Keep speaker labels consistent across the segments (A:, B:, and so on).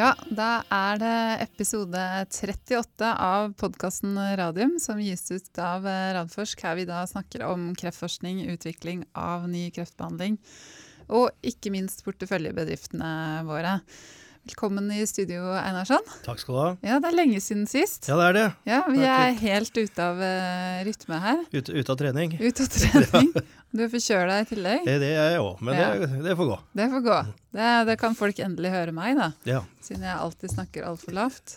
A: Ja, da er det episode 38 av podkasten Radium, som gis ut av eh, Radforsk, her vi da snakker om kreftforskning, utvikling av ny kreftbehandling, og ikke minst porteføljebedriftene våre. Velkommen i studio, Einarsson.
B: Takk skal du ha.
A: Ja, Det er lenge siden sist.
B: Ja, det er det.
A: Ja, Vi
B: Det er
A: er helt ute av uh, rytme her.
B: Ute ut av trening.
A: Ute av trening. Du er forkjøla i tillegg.
B: Det, det er jeg òg, men
A: Ja.
B: det, det får gå.
A: Det får gå. Det, det kan folk endelig høre meg, da.
B: Ja.
A: siden jeg alltid snakker altfor lavt.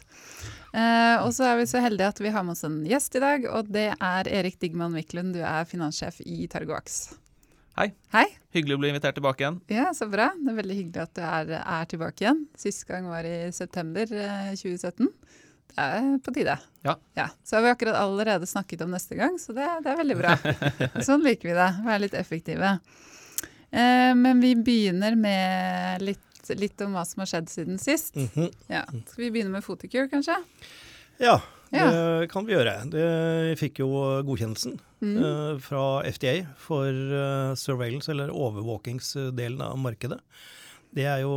A: Eh, og så er vi så heldige at vi har med oss en gjest i dag, og det er Erik Digman Wiklund. Du er finanssjef i Targoax.
C: Hei.
A: Hei.
C: Hyggelig å bli invitert tilbake igjen.
A: Ja, så bra. Det er veldig hyggelig at du er, er tilbake igjen. Sist gang var i september eh, 2017. Det er på tide.
C: Ja. ja.
A: Så har vi akkurat allerede snakket om neste gang, så det, det er veldig bra. sånn liker vi det. Være litt effektive. Eh, men vi begynner med litt, litt om hva som har skjedd siden sist.
B: Mhm.
A: Ja. Skal vi begynne med Photocure, kanskje?
B: ja,
A: Ja.
B: det kan vi gjøre. Det, fikk jo godkjennelsen
A: Mm.
B: eh, fra FDA for eh, surveillance, eller overvåkingsdelen av markedet. Det er jo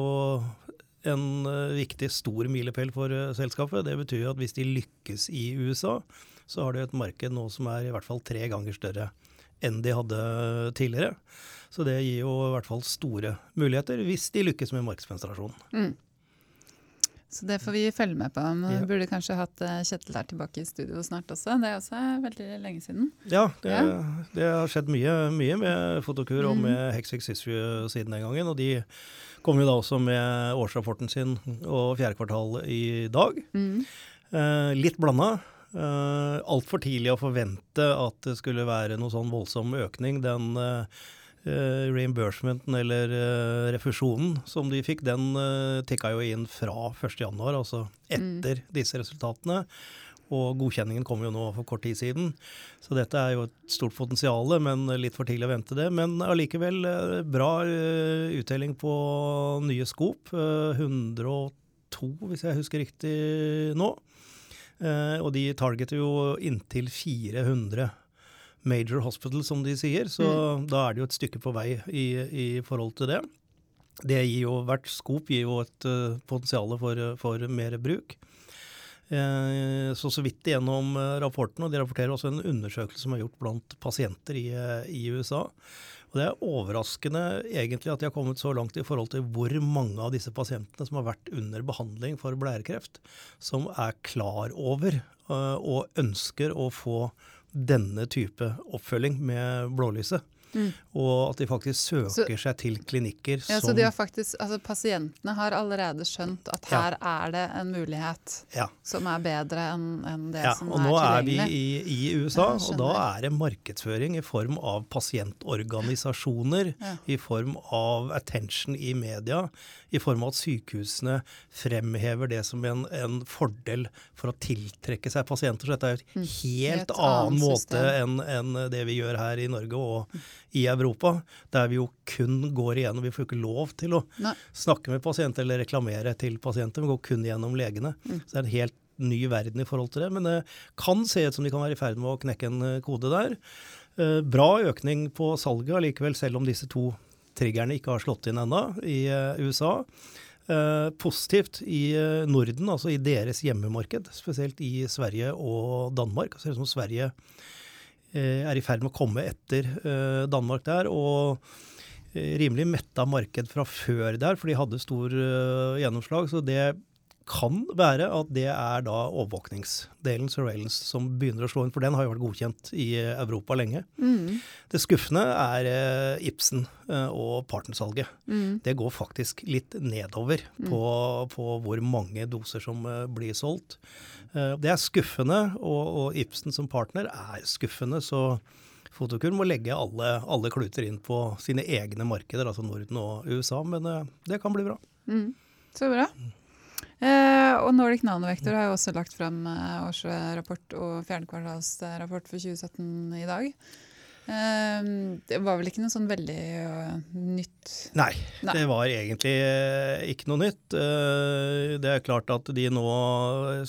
B: en eh, viktig, stor milepæl for eh, selskapet. Det betyr at hvis de lykkes i USA, så har de et marked nå som er i hvert fall tre ganger større enn de hadde tidligere. Så det gir jo i hvert fall store muligheter, hvis de lykkes med markedspenetrasjon.
A: Mm. Så det får vi følge med på. Men. Vi burde kanskje hatt eh, Kjetil her tilbake i studio snart også. Det er også veldig lenge siden.
B: Ja, det,
A: Ja.
B: det har skjedd mye, mye med Fotokur og
A: Mhm.
B: med Hexix Issue siden den gangen. Og de kom jo da også med årsrapporten sin og fjerde kvartal i dag.
A: Mm.
B: Eh, litt blanda. Uh, Altfor tidlig å forvente at det skulle være noe sånn voldsom økning. Den eh, eh, reimbursementen, eller eh, refusjonen, som de fikk, den uh, tikka jo inn fra 1.1., altså etter disse resultatene. Og godkjenningen kom jo nå for kort tid siden. Så dette er jo et stort potensial, men litt for tidlig å vente det. Men allikevel eh, bra eh, uttelling på nye skop. Eh, 102, hvis jeg husker riktig nå. Eh, og de targeter jo inntil 400 major hospital, som de sier. Så da er det jo et stykke på vei i, i forhold til det. Det gir jo, Hvert skop gir jo et uh, potensial for, for mer bruk. Eh, så så vidt gjennom eh, rapporten, og de rapporterer også en undersøkelse som er gjort blant pasienter i, eh, i USA. Og Det er overraskende egentlig at de har kommet så langt i forhold til hvor mange av disse pasientene som har vært under behandling for blærekreft, som er klar over uh, og ønsker å få denne type oppfølging med blålyset.
A: Mm.
B: Og at de faktisk søker seg til klinikker
A: Ja,
B: som
A: så de har faktisk, altså Pasientene har allerede skjønt at
B: Ja.
A: her er det en mulighet
B: ja,
A: som er bedre enn en det
B: Ja,
A: som
B: og
A: er
B: nå er vi i, i USA,
A: Ja,
B: og da er det markedsføring i form av pasientorganisasjoner,
A: Ja.
B: i form av attention i media, i form av at sykehusene fremhever det som en, en fordel for å tiltrekke seg pasienter. Så dette er jo et helt
A: Et annet
B: måte enn en det vi gjør her i Norge og i Europa, der vi jo kun går igjennom Vi får jo ikke lov til å
A: Nei.
B: snakke med pasienter eller reklamere til pasienter, vi går kun gjennom legene.
A: Mm.
B: Så det er en helt ny verden i forhold til det. Men det kan se ut som de kan være i ferd med å knekke en eh, kode der. Eh, Bra økning på salget allikevel, selv om disse to triggerne ikke har slått inn ennå i eh, USA. Eh, positivt i Norden, altså i deres hjemmemarked, spesielt i Sverige og Danmark. Det ser ut som Sverige er i ferd med å komme etter eh, Danmark der. og eh, rimelig metta marked fra før der, for de hadde stor eh, gjennomslag. Så det kan være at det er da overvåkningsdelen, surveillance, som begynner å slå inn. For den har jo vært godkjent i eh, Europa lenge.
A: Mm.
B: Det skuffende er eh, Ibsen eh, og partnersalget.
A: Mm.
B: Det går faktisk litt nedover på, på hvor mange doser som eh, blir solgt. Eh, det er skuffende, og, og Ibsen som partner er skuffende. så Fotokur må legge alle, alle kluter inn på sine egne markeder, altså Norden og USA, men eh, det kan bli bra.
A: Mm. Så bra. Eh, og Nordic Nanovektor har jo også lagt frem eh, årsrapport og fjernkvartalsrapport for 2017 i dag. Eh, det var vel ikke noe sånn veldig eh, nytt
B: Nei,
A: Nei.
B: det var egentlig eh, ikke noe nytt. Eh, Det er klart at de nå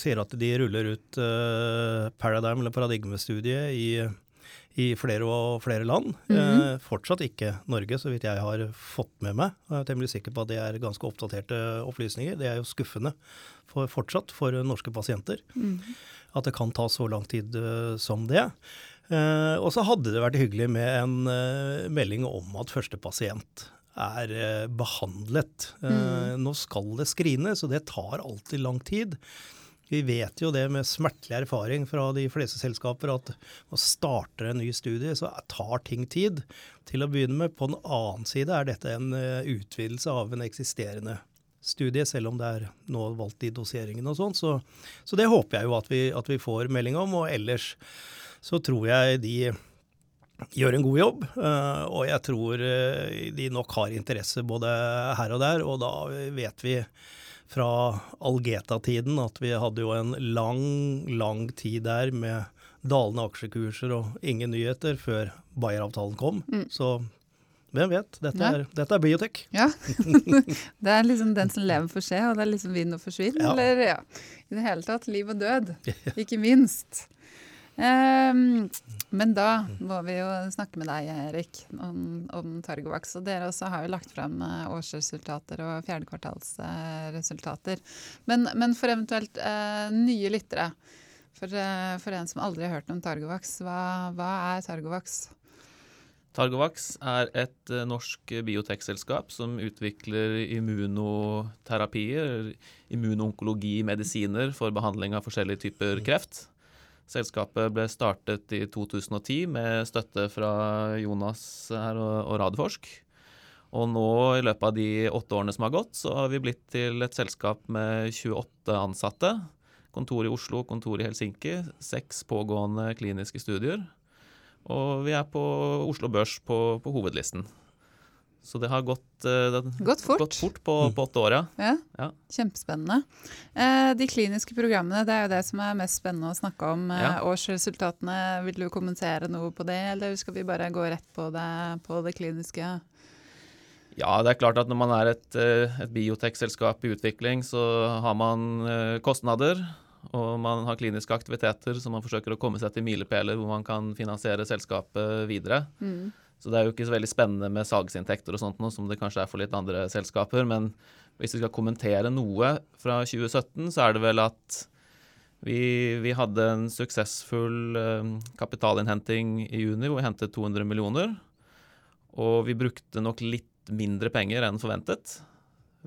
B: sier at de ruller ut Paradigm, eller paradigmestudiet, i, i flere og flere land.
A: Mhm.
B: eh, fortsatt ikke Norge, så vidt jeg har fått med meg. Jeg er temmelig sikker på at det er ganske oppdaterte opplysninger. Det er jo skuffende for, fortsatt for norske pasienter
A: Mhm.
B: at det kan ta så lang tid som det. Eh, og så hadde det vært hyggelig med en eh, melding om at første pasient er eh, behandlet. Eh, Nå skal det skrines, og det tar alltid lang tid. Vi vet jo det med smertelig erfaring fra de fleste selskaper at å starte en ny studie, så tar ting tid. Til å begynne med. På den annen side er dette en utvidelse av en eksisterende studie, selv om det er nå valgt i doseringen og sånn. Så, så det håper jeg jo at vi, at vi får melding om. Og ellers så tror jeg de gjør en god jobb. eh, Og jeg tror eh, de nok har interesse både her og der. Og da vet vi fra Algeta-tiden at vi hadde jo en lang, lang tid der med dalende aksjekurser og ingen nyheter før Bayer-avtalen kom. Så hvem vet? Dette
A: Ja.
B: er, dette er biotek.
A: Ja. det er liksom den som lever får se, og det er liksom vinn og forsvinn.
B: Ja.
A: Eller ja, i det hele tatt liv og død, ikke minst. Ehm, men da må vi jo snakke med deg, Erik, om, om Targovax. Og dere også har jo lagt frem eh, årsresultater og fjerdekvartalsresultater. Men, men for eventuelt uh, nye lyttere, for, uh, for en som aldri har hørt om Targovax, hva, hva er Targovax?
C: Targovax er et uh, norsk biotekselskap som utvikler immunoterapier, immunonkologi-medisiner for behandling av forskjellige typer kreft. Selskapet ble startet i 2010 med støtte fra Jonas her og, Radforsk. Og nå i løpet av de åtte årene som har gått, så har vi blitt til et selskap med 28 ansatte. Kontor i Oslo, kontor i Helsinki, seks pågående kliniske studier. Og vi er på Oslo Børs på, på hovedlisten. Så det har gått, eh, det har
A: Gått fort.
C: gått fort på, på åtte år, ja.
A: Ja,
C: Ja.
A: Kjempespennende. Eh, de kliniske programmene, det er jo det som er mest spennende å snakke om. Eh,
C: Ja.
A: Årsresultatene, vil du kommentere noe på det, eller skal vi bare gå rett på det, på det kliniske?
C: Ja, det er klart at når man er et, eh, et biotekselskap i utvikling, så har man kostnader. Og man har kliniske aktiviteter, så man forsøker å komme seg til milepæler hvor man kan finansiere selskapet videre.
A: Mm.
C: Så det er jo ikke så veldig spennende med salgsinntekter og sånt noe, som det kanskje er for litt andre selskaper. Men hvis vi skal kommentere noe fra 2017, så er det vel at vi, vi hadde en suksessfull eh, kapitalinnhenting i juni hvor vi hentet 200 millioner. Og vi brukte nok litt mindre penger enn forventet.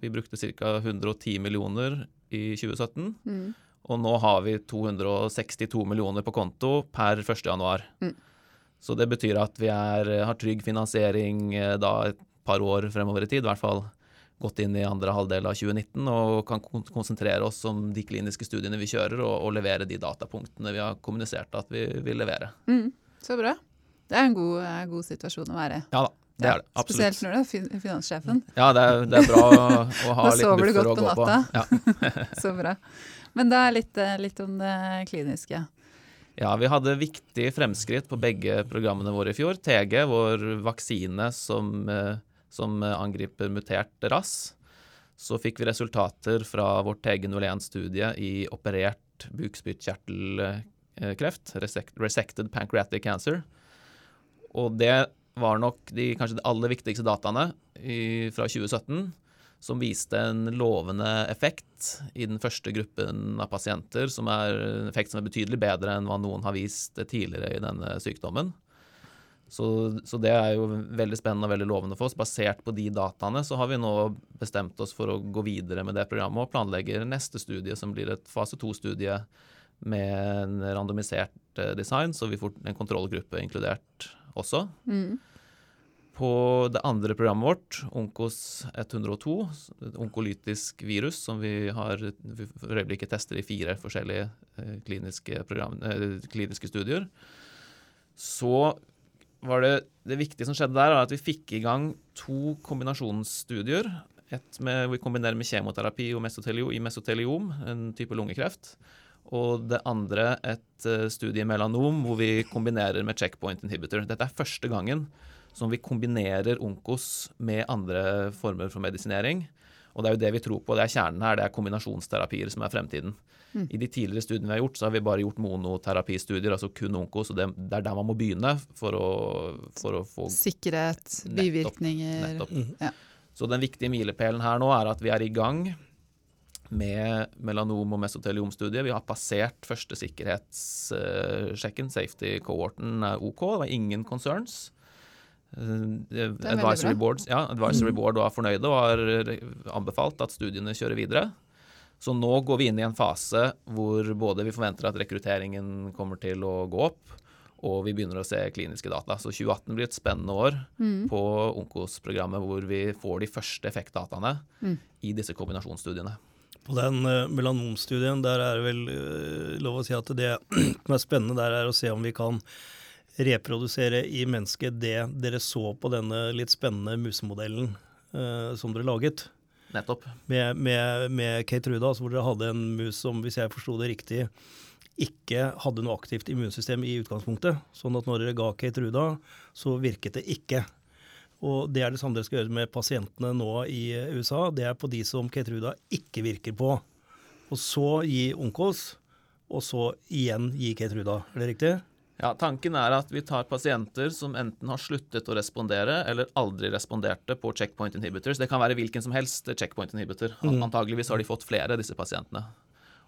C: Vi brukte ca. 110 millioner i 2017.
A: Mm.
C: Og nå har vi 262 millioner på konto per 1. januar.
A: Mm.
C: Så det betyr at vi er, har trygg finansiering eh, da et par år fremover i tid, i hvert fall gått inn i andre halvdel av 2019 og kan konsentrere oss om de kliniske studiene vi kjører, og, og levere de datapunktene vi har kommunisert at vi vil levere.
A: Mm. Så bra. Det er en god, eh, god situasjon å være i.
C: Ja da, det er det. Absolutt.
A: Spesielt når du er fin finansjefen.
C: Ja, det er, det er bra å, å ha
A: Da
C: buffer
A: sover du
C: på.
A: godt
C: sover
A: på
C: godt på.
A: natta.
C: Ja.
A: Så bra. Men da litt, eh, litt om det kliniske.
C: Ja, vi hadde viktige fremskritt på begge programmene våre i fjor. TG, vår vaksine som, eh, som angriper mutert rass. Så fikk vi resultater fra vårt TG01-studie i operert bukspyttkjertelkreft, resected pancreatic cancer. Og det var nok de kanskje de aller viktigste dataene i, fra 2017 som viste en lovende effekt i den første gruppen av pasienter, som er en effekt som er betydelig bedre enn hva noen har vist tidligere i denne sykdommen. Så, så det er jo veldig spennende og veldig lovende for oss. Basert på de dataene så har vi nå bestemt oss for å gå videre med det programmet og planlegger neste studie, som blir et fase to-studie med en randomisert eh, design, så vi får en kontrollgruppe inkludert også.
A: Mm.
C: På det andre programmet vårt, Onkos 102, et onkolytisk virus som vi har for øyeblikket tester i fire forskjellige eh, kliniske, eh, kliniske studier, så var det det viktige som skjedde der, at vi fikk i gang to kombinasjonsstudier. Et med, vi kombinerer med kjemoterapi og mesoteliom, i mesoteliom, en type lungekreft. Og det andre et eh, studie i melanom hvor vi kombinerer med checkpoint inhibitor. Dette er første gangen som vi kombinerer onkos med andre former for medisinering. Og det er jo det vi tror på. Det er kjernen her. Det er kombinasjonsterapier som er fremtiden. Mm. I de tidligere studiene vi har gjort, så har vi bare gjort monoterapistudier, altså kun onko. Så det, det er der man må begynne for å, for å få
A: Sikkerhet, bivirkninger
C: Nettopp. nettopp. Ja. Så den viktige milepælen her nå er at vi er i gang med melanom- og mesoteliomstudiet. Vi har passert første sikkerhetssjekken. Safety cohorten er OK. Det var ingen concerns. Eh, advisory, boards, ja, advisory mm. Board var fornøyde og har anbefalt at studiene kjører videre. Så nå går vi inn i en fase hvor både vi forventer at rekrutteringen kommer til å gå opp, og vi begynner å se kliniske data. Så 2018 blir et spennende år mm. på Onkos-programmet hvor vi får de første effektdataene mm. i disse kombinasjonsstudiene.
B: På den uh, melanomstudien der er det vel uh, lov å si at det som er spennende der, er å se om vi kan reprodusere i mennesket det dere så på denne litt spennende musemodellen uh, som dere laget.
C: Nettopp.
B: Med, med, med Kate Ruda, hvor dere hadde en mus som, hvis jeg forsto det riktig, ikke hadde noe aktivt immunsystem i utgangspunktet. Sånn at når dere ga Kate Ruda, så virket det ikke. Og det er det samme dere skal gjøre med pasientene nå i USA. Det er på de som Kate Ruda ikke virker på. Og så gi Onkos, og så igjen gi Kate Ruda. Er det riktig?
C: Ja, Tanken er at vi tar pasienter som enten har sluttet å respondere eller aldri responderte på checkpoint inhibitors. Det kan være hvilken som helst checkpoint inhibitor. Mm. Antageligvis har de fått flere, disse pasientene.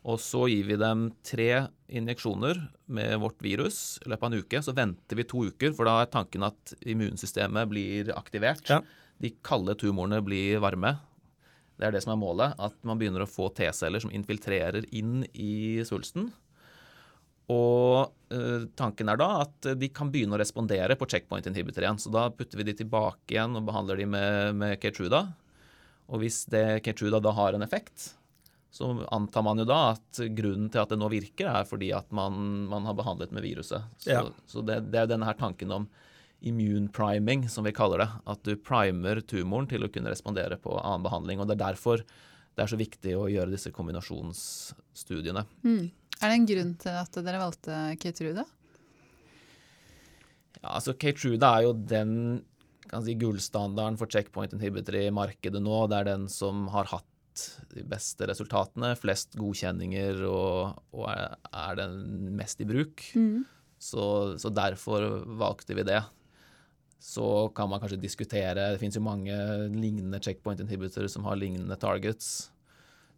C: Og så gir vi dem tre injeksjoner med vårt virus i løpet av en uke. Så venter vi to uker, for da er tanken at immunsystemet blir aktivert. Ja. De kalde tumorene blir varme. Det er det som er målet. At man begynner å få T-celler som infiltrerer inn i svulsten. Og eh, tanken er da at de kan begynne å respondere på checkpoint inhibitor igjen. Så da putter vi de tilbake igjen og behandler de med, med Keytruda. Og hvis det Keytruda da har en effekt, så antar man jo da at grunnen til at det nå virker, er fordi at man, man har behandlet med viruset. Så, ja. så det, det, er denne her tanken om immune priming, som vi kaller det. At du primer tumoren til å kunne respondere på annen behandling. Og det er derfor det er så viktig å gjøre disse kombinasjonsstudiene.
A: Mm. Er det en grunn til at dere valgte Keytruda?
C: Ja, altså Keytruda er jo den kan si, gullstandarden for checkpoint inhibitor i markedet nå. Det er den som har hatt de beste resultatene, flest godkjenninger og, og er, er, den mest i bruk. Mm. Så, så, derfor valgte vi det. Så kan man kanskje diskutere Det finnes jo mange lignende checkpoint inhibitorer som har lignende targets.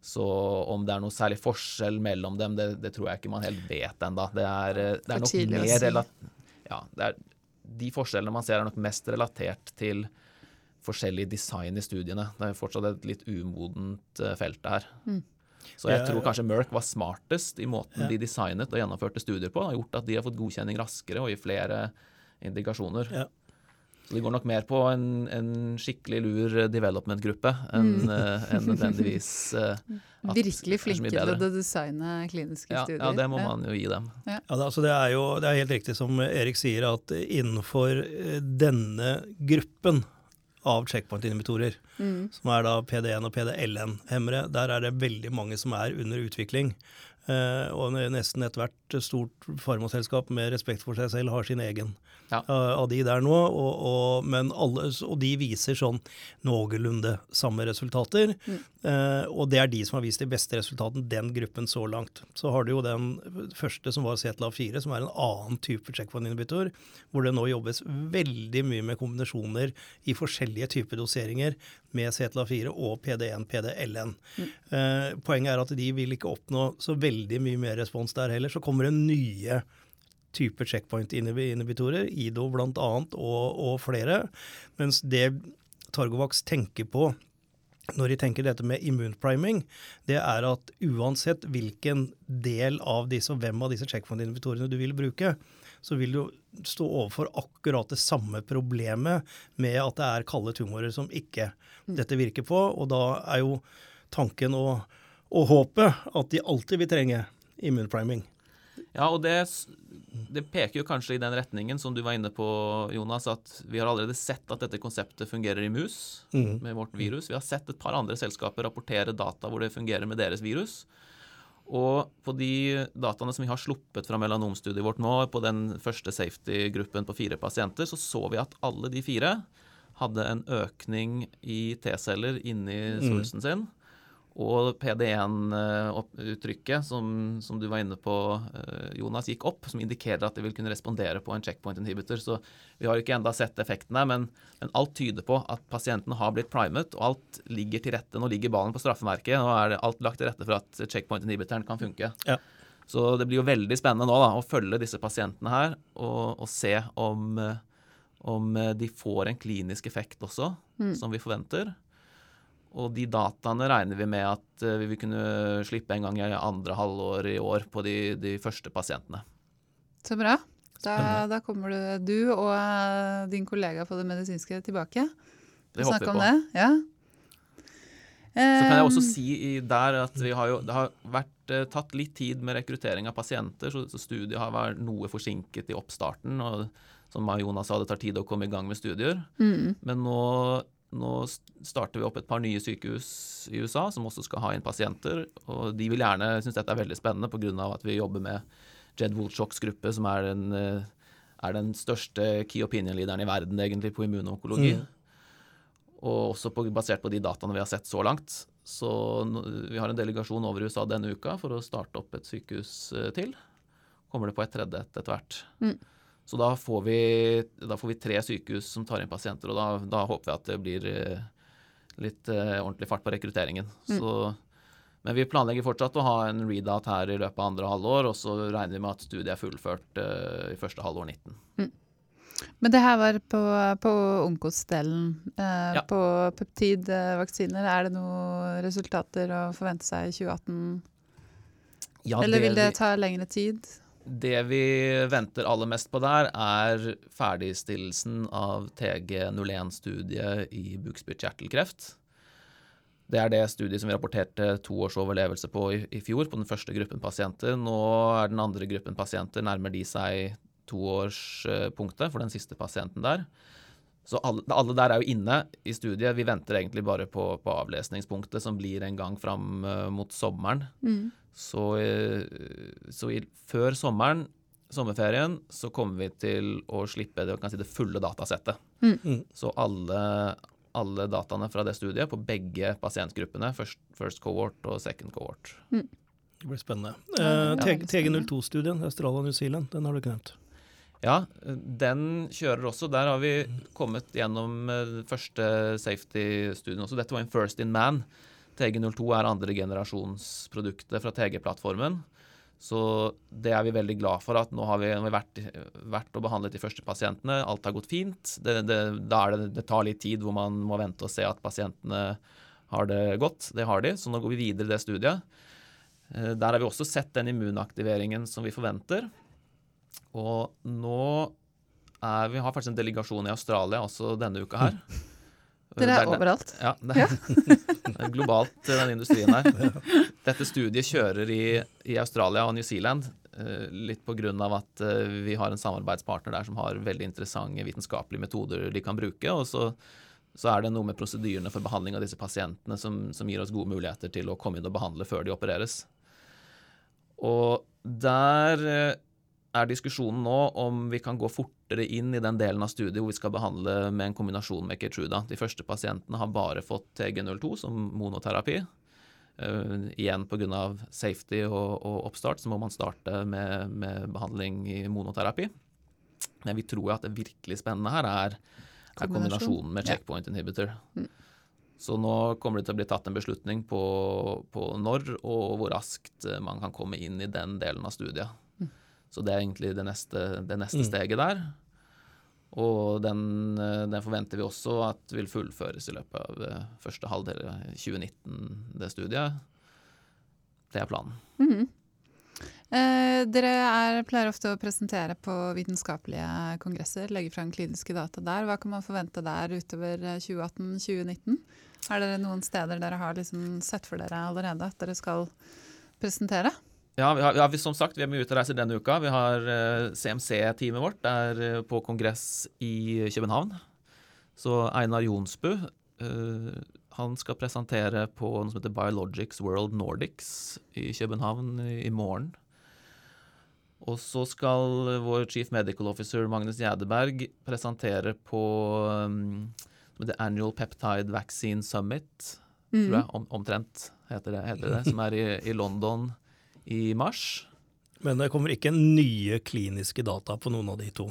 C: Så om det er noe særlig forskjell mellom dem, det, det tror jeg ikke man helt vet ennå. Det er, eh, det er nok mer relat ja, er, De forskjellene man ser, er nok mest relatert til forskjellig design i studiene. Det er fortsatt et litt umodent uh, felt der. Mm. Så jeg tror kanskje Merck var smartest i måten ja. de designet og gjennomførte studier på. Har gjort at de har fått godkjenning raskere og i flere indikasjoner. Ja. Så det går nok mer på en, en skikkelig lur development-gruppe enn mm. uh, en nødvendigvis uh,
A: Virkelig flinke til å designe kliniske
C: ja,
A: studier.
C: Ja, det må man jo gi dem.
B: Ja. ja det, altså det, er jo det er helt riktig som Erik sier, at innenfor eh, denne gruppen av checkpoint-inhibitorer, mm. som er da PD1 og PDLN-hemmere, der er det veldig mange som er under utvikling. Uh, og nesten ethvert stort farmaselskap med respekt for seg selv har sin egen ja. uh, av de der nå. Og, og, men alle, og de viser sånn noenlunde samme resultater. Mm. Uh, og det er de som har vist de beste resultatene, den gruppen så langt. Så har du jo den første som var CTLA4, som er en annen type checkpoint-inhibitor, hvor det nå jobbes veldig mye med kombinasjoner i forskjellige typer doseringer med CTLA4 og PD1, PDLN. Mm. Uh, poenget er at de vil ikke oppnå så veldig mye mer respons der heller. Så kommer det nye type checkpoint-inhibitorer, IDO bl.a. Og, og flere. Mens det Targovax tenker på når de tenker dette med immunpriming, det er at uansett hvilken del av disse og hvem av disse checkpoint-inhibitorene du vil bruke, så vil du stå overfor akkurat det samme problemet med at det er kalde tumorer som ikke mm. dette virker på. Og da er jo tanken og, og håpet at de alltid vil trenge immunpriming.
C: Ja, og det, det, peker jo kanskje i den retningen som du var inne på, Jonas, at vi har allerede sett at dette konseptet fungerer i mus mm. med vårt virus. Vi har sett et par andre selskaper rapportere data hvor det fungerer med deres virus. Og på de dataene som vi har sluppet fra melanomstudiet vårt nå, på den første safety-gruppen på fire pasienter, så så vi at alle de fire hadde en økning i T-celler inni
B: Mm.
C: svulsten sin. Og PD1-uttrykket som, som du var inne på, eh, Jonas, gikk opp, som indikerer at det vil kunne respondere på en checkpoint inhibitor. Så vi har ikke enda sett effektene, men, men alt tyder på at pasienten har blitt primet, og alt ligger til rette. Nå ligger ballen på straffemerket, og er det alt lagt til rette for at checkpoint inhibitoren kan funke.
B: Ja.
C: Så det blir jo veldig spennende nå da, å følge disse pasientene her, og, og se om, om de får en klinisk effekt også, som vi forventer. Og de dataene regner vi med at eh, vi vil kunne slippe en gang i andre halvår i år på de, de første pasientene.
A: Så bra. Da, da kommer du, du og eh, din kollega på det medisinske tilbake.
C: Det håper vi på.
A: det. Ja.
C: Så kan jeg også
A: Eh,
C: si der at vi har jo, det har vært eh, tatt litt tid med rekruttering av pasienter, så, så studiet har vært noe forsinket i oppstarten. og Som Jonas sa, det tar tid å komme i gang med studier.
A: mm,
C: Men nå, nå starter vi opp et par nye sykehus i USA som også skal ha inn pasienter. Og de vil gjerne synes dette er veldig spennende pga. at vi jobber med Jed Woolchocks gruppe, som er den, eh, er den største key opinion-lederen i verden egentlig på immunonkologi.
B: Mm.
C: Og også på, basert på de dataene vi har sett så langt. Så vi har en delegasjon over i USA denne uka for å starte opp et sykehus eh, til. Kommer det på et tredje etter hvert.
A: Mm.
C: Så da får, vi, da får vi tre sykehus som tar inn pasienter, og da, da håper vi at det blir eh, litt eh, ordentlig fart på rekrutteringen.
A: Mm.
C: Så, men vi planlegger fortsatt å ha en readout her i løpet av andre halvår, og så regner vi med at studiet er fullført eh, i første halvår 19.
A: Men det her var på, på Onkos-delen. Eh,
C: Ja.
A: På peptidvaksiner, er det noen resultater å forvente seg i 2018?
C: Ja,
A: Eller vil det ta lengre tid?
C: Det vi venter aller mest på der, er ferdigstillelsen av TG01-studiet i bukspyttkjertelkreft. Det er det studiet som vi rapporterte to års overlevelse på i, fjor, på den første gruppen pasienter. Nå er den andre gruppen pasienter, nærmer de seg toårspunktet for den siste pasienten der. Så alle, alle der er jo inne i studiet. Vi venter egentlig bare på, på avlesningspunktet, som blir en gang fram eh, mot sommeren.
A: Mm.
C: Så, eh, så i, før sommeren, sommerferien, så kommer vi til å slippe det, kan si, det fulle datasettet.
B: Mm.
C: Så alle, alle dataene fra det studiet på begge pasientgruppene, first, first cohort og second cohort.
B: Det blir spennende. Eh,
A: blir
B: T-
A: veldig spennende.
B: TG02-studien, Australia New Zealand, den har du ikke nevnt.
C: Ja, den kjører også. Der har vi kommet gjennom eh, første safety-studien også. Dette var en first in man. TG02 er andre generasjonsproduktet fra TG-plattformen. Så det er vi veldig glad for at nå har vi, vi vært, vært og behandlet de første pasientene. Alt har gått fint. Det, det, det, det tar litt tid hvor man må vente og se at pasientene har det godt. Det har de, så nå går vi videre i det studiet. Eh, Der har vi også sett den immunaktiveringen som vi forventer. Og nå er vi har faktisk en delegasjon i Australia også denne uka her.
A: Dere
C: Det
A: er overalt.
C: Ja, det er, det er globalt, eh, den industrien her. Dette studiet kjører i, i Australia og New Zealand. eh, Litt pga. at eh, vi har en samarbeidspartner der som har veldig interessante vitenskapelige metoder de kan bruke. Og så, så er det noe med prosedyrene for behandling av disse pasientene som, som gir oss gode muligheter til å komme inn og behandle før de opereres. Og der er diskusjonen nå om vi kan gå fortere inn i den delen av studiet hvor vi skal behandle med en kombinasjon med Keytruda. De første pasientene har bare fått TG02 som monoterapi. Uh, igjen pga. safety og, og oppstart så må man starte med, med behandling i monoterapi. Men vi tror at det virkelig spennende her er, er kombinasjonen med checkpoint inhibitor.
A: Mm.
C: Så nå kommer det til å bli tatt en beslutning på, på når og hvor raskt eh, man kan komme inn i den delen av studiet.
A: Mm.
C: Så det er egentlig det neste, det neste
B: Mm.
C: steget der. Og den, eh, den forventer vi også at vil fullføres i løpet av eh, første halvdel av 2019, det studiet. Det er planen.
A: Mhm. Eh, dere er, pleier ofte å presentere på vitenskapelige kongresser, legge fram kliniske data der. Hva kan man forvente der utover eh, 2018-2019? Er det noen steder dere har liksom sett for dere allerede at dere skal presentere?
C: Ja, vi har, ja vi, som sagt, vi er mye ute og reiser denne uka. Vi har uh, CMC-teamet vårt er uh, på kongress i København. Så Einar Jonsbu uh, han skal presentere på noe som heter Biologics World Nordics i København i, i morgen. Og så skal vår chief medical officer Magnus Gjedeberg presentere på um, The Annual Peptide Vaccine Summit,
A: Mm.
C: tror jeg, om, omtrent heter det, heter det, som er i, i London i mars.
B: Men det kommer ikke nye kliniske data på noen av de to.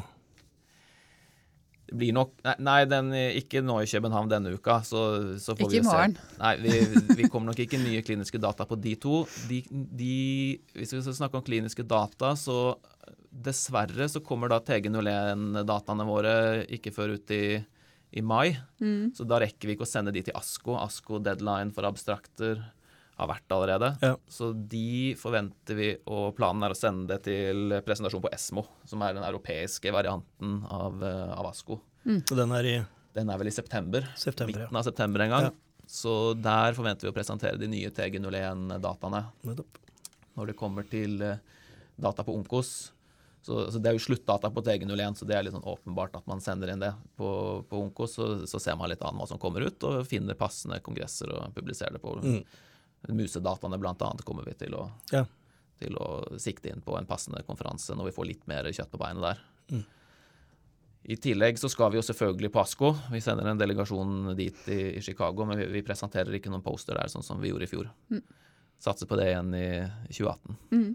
C: Det blir nok Nei, den, ikke nå i København denne uka, så, så får
A: Ikke
C: vi
A: i
C: jo se.
A: morgen.
C: Nei, vi, vi kommer nok ikke nye kliniske data på de to. De, de, hvis vi skal snakke om kliniske data, så dessverre så kommer da TG01-dataene våre ikke før ut i, i mai.
A: Mm.
C: Så da rekker vi ikke å sende de til ASKO. ASKO deadline for abstrakter har vært allerede.
B: Ja.
C: Så de forventer vi, og planen er å sende det til presentasjon på ESMO, som er den europeiske varianten av, eh, av ASKO.
B: Så den er i
C: Den er vel i september.
B: september.
C: Midten av september en gang.
B: Ja.
C: Så der forventer vi å presentere de nye TG01-dataene. Når det kommer til eh, data på Onkos, så, så det er jo sluttdata på TG01, så det er litt sånn åpenbart at man sender inn det på, på Onkos. Så, så ser man litt an hva som kommer ut, og finner passende kongresser og publiserer det på.
B: Mm.
C: Musedataene annet kommer vi til å,
B: Ja.
C: til å sikte inn på en passende konferanse når vi får litt mer kjøtt på beinet der.
B: Mm.
C: I tillegg så skal vi jo selvfølgelig på ASKO. Vi sender en delegasjon dit i, i Chicago, men vi, vi presenterer ikke noen poster der, sånn som vi gjorde i fjor. Satser på det igjen i 2018.
A: Mm.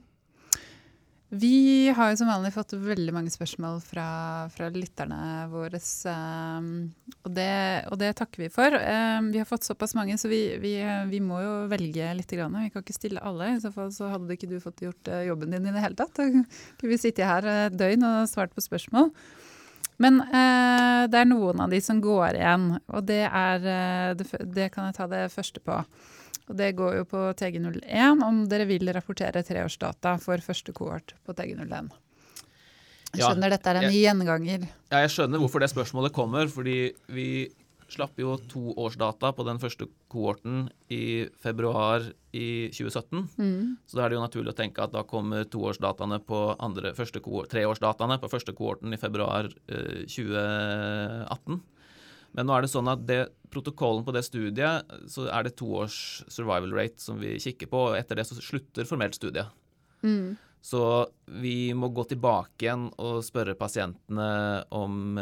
A: Vi har jo som vanlig fått veldig mange spørsmål fra, fra lytterne våre, um, og, det, og det takker vi for. Um, vi har fått såpass mange, så vi, vi, vi må jo velge litt. Grann. Vi kan ikke stille alle, i så fall så hadde ikke du fått gjort uh, jobben din i det hele tatt. Da kunne vi sittet her et døgn og svart på spørsmål. Men uh, det er noen av de som går igjen, og det, er, f- det kan jeg ta det første på. Og det går jo på TG01 om dere vil rapportere treårsdata for første kohort på TG01. Jeg
C: Ja,
A: skjønner dette er en
C: jeg-
A: gjenganger.
C: Ja, jeg skjønner hvorfor det spørsmålet kommer, fordi vi slapp jo toårsdata på den første kohorten i februar i 2017.
A: Mm.
C: Så da er det jo naturlig å tenke at da kommer toårsdataene på andre, første kohort, treårsdataene på første kohorten i februar eh, 2018. Men nå er det sånn at det, protokollen på det studiet, så er det to års survival rate som vi kikker på, og etter det så slutter formelt studiet.
A: Mm.
C: Så vi må gå tilbake igjen og spørre pasientene om,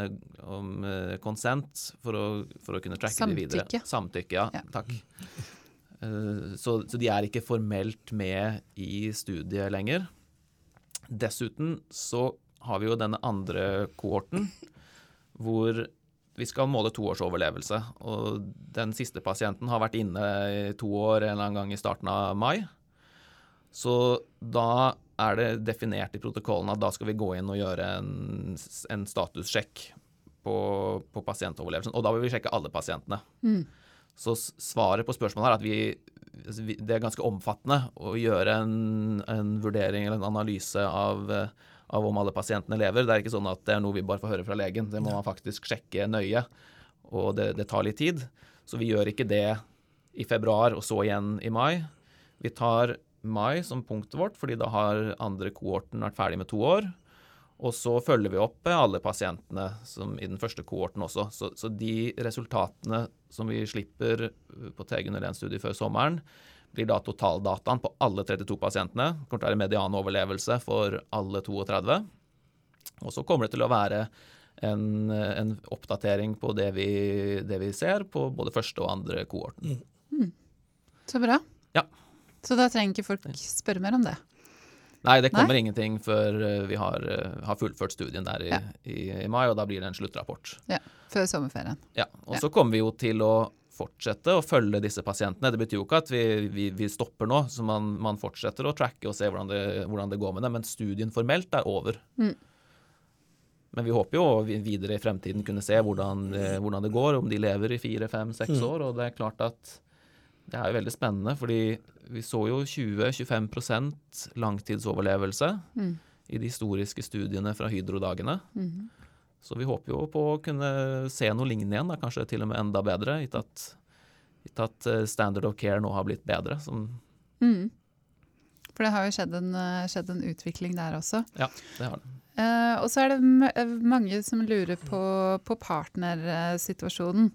C: om eh, consent for å, for å kunne tracke de videre.
A: Samtykke.
C: Samtykke. Ja,
A: Ja.
C: takk. Eh, Så, så de er ikke formelt med i studiet lenger. Dessuten så har vi jo denne andre kohorten, hvor vi skal måle toårsoverlevelse. Og den siste pasienten har vært inne i to år en eller annen gang i starten av mai. Så da er det definert i protokollen at da skal vi gå inn og gjøre en, en statussjekk på, på pasientoverlevelsen. Og da vil vi sjekke alle pasientene.
A: Mm.
C: Så svaret på spørsmålet er at vi, altså Det er ganske omfattende å gjøre en, en vurdering eller en analyse av, eh, av om alle pasientene lever. Det er ikke sånn at det er noe vi bare får høre fra legen. Det må man faktisk sjekke nøye, og det, det tar litt tid. Så vi gjør ikke det i februar og så igjen i mai. Vi tar mai som punktet vårt, fordi da har andre kohorten vært ferdig med to år. Og så følger vi opp alle pasientene som i den første kohorten også. Så, så de resultatene som vi slipper på TG01-studiet før sommeren, blir da totaldataen på alle 32 pasientene. Det kommer til å være medianoverlevelse for alle 32. Og så kommer det til å være en, en oppdatering på det vi, det vi ser på både første og andre kohorten.
A: Så bra.
C: Ja.
A: Så da trenger ikke folk spørre mer om det.
C: Nei, det kommer ingenting før uh, vi har, uh, har fullført studien der i,
A: Ja.
C: i, i mai, og da blir det en sluttrapport.
A: Ja, Før sommerferien.
C: Ja, og
A: Ja.
C: så kommer vi jo til å fortsette å følge disse pasientene. Det betyr jo ikke at vi, vi, vi stopper nå, så man, man fortsetter å tracke og se hvordan det, hvordan det går med det, men studien formelt er over.
A: Mm.
C: Men vi håper jo videre i fremtiden kunne se hvordan, det- hvordan det går, om de lever i fire, fem, seks
B: Mm.
C: år. Og det er klart at det er jo veldig spennende, fordi vi så jo 20-25 langtidsoverlevelse
A: Mm.
C: i de historiske studiene fra Hydro-dagene.
A: Mhm.
C: Så vi håper jo på å kunne se noe lignende igjen, da, kanskje til og med enda bedre, gitt at, gitt at eh, standard of care nå har blitt bedre. Som,
A: Mm. For det har jo skjedd en, skjedd en utvikling der også.
C: ja, det har det.
A: Eh, og så er det eh, mange som lurer på, på partnersituasjonen.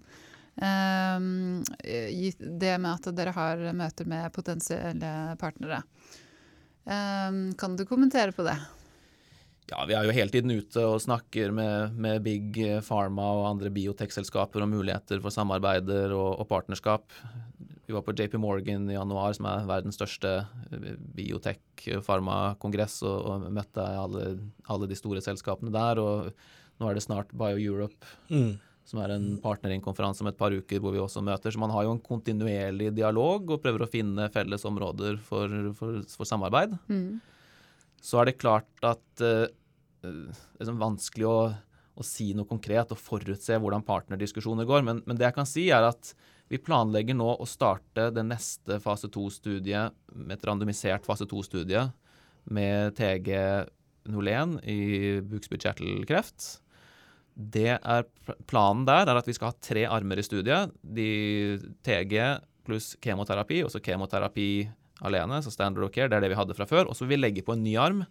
A: Eh, det med at dere har møter med potensielle partnere. Eh, kan du kommentere på det?
C: Ja, vi er jo hele tiden ute og snakker med, med Big Pharma og andre biotech-selskaper om muligheter for samarbeider og, og, partnerskap. Vi var på JP Morgan i januar, som er verdens største biotech-farmakongress, og, og, møtte alle, alle, de store selskapene der. Og nå er det snart BioEurope. Mm som er en partneringkonferanse om et par uker hvor vi også møter. Så man har jo en kontinuerlig dialog og prøver å finne felles områder for, for, for samarbeid. Mm. Så er det klart at uh, er sånn vanskelig å, å, si noe konkret og forutse hvordan partnerdiskusjoner går. Men, men, det jeg kan si, er at vi planlegger nå å starte det neste fase 2-studiet, et randomisert fase 2-studie med TG01 i bukspyttkjertelkreft. Er Planen der er at vi skal ha tre armer i studiet. De TG pluss kemoterapi, også kemoterapi alene, så standard of care, det er det vi hadde fra før. Og så vil vi legge på en ny arm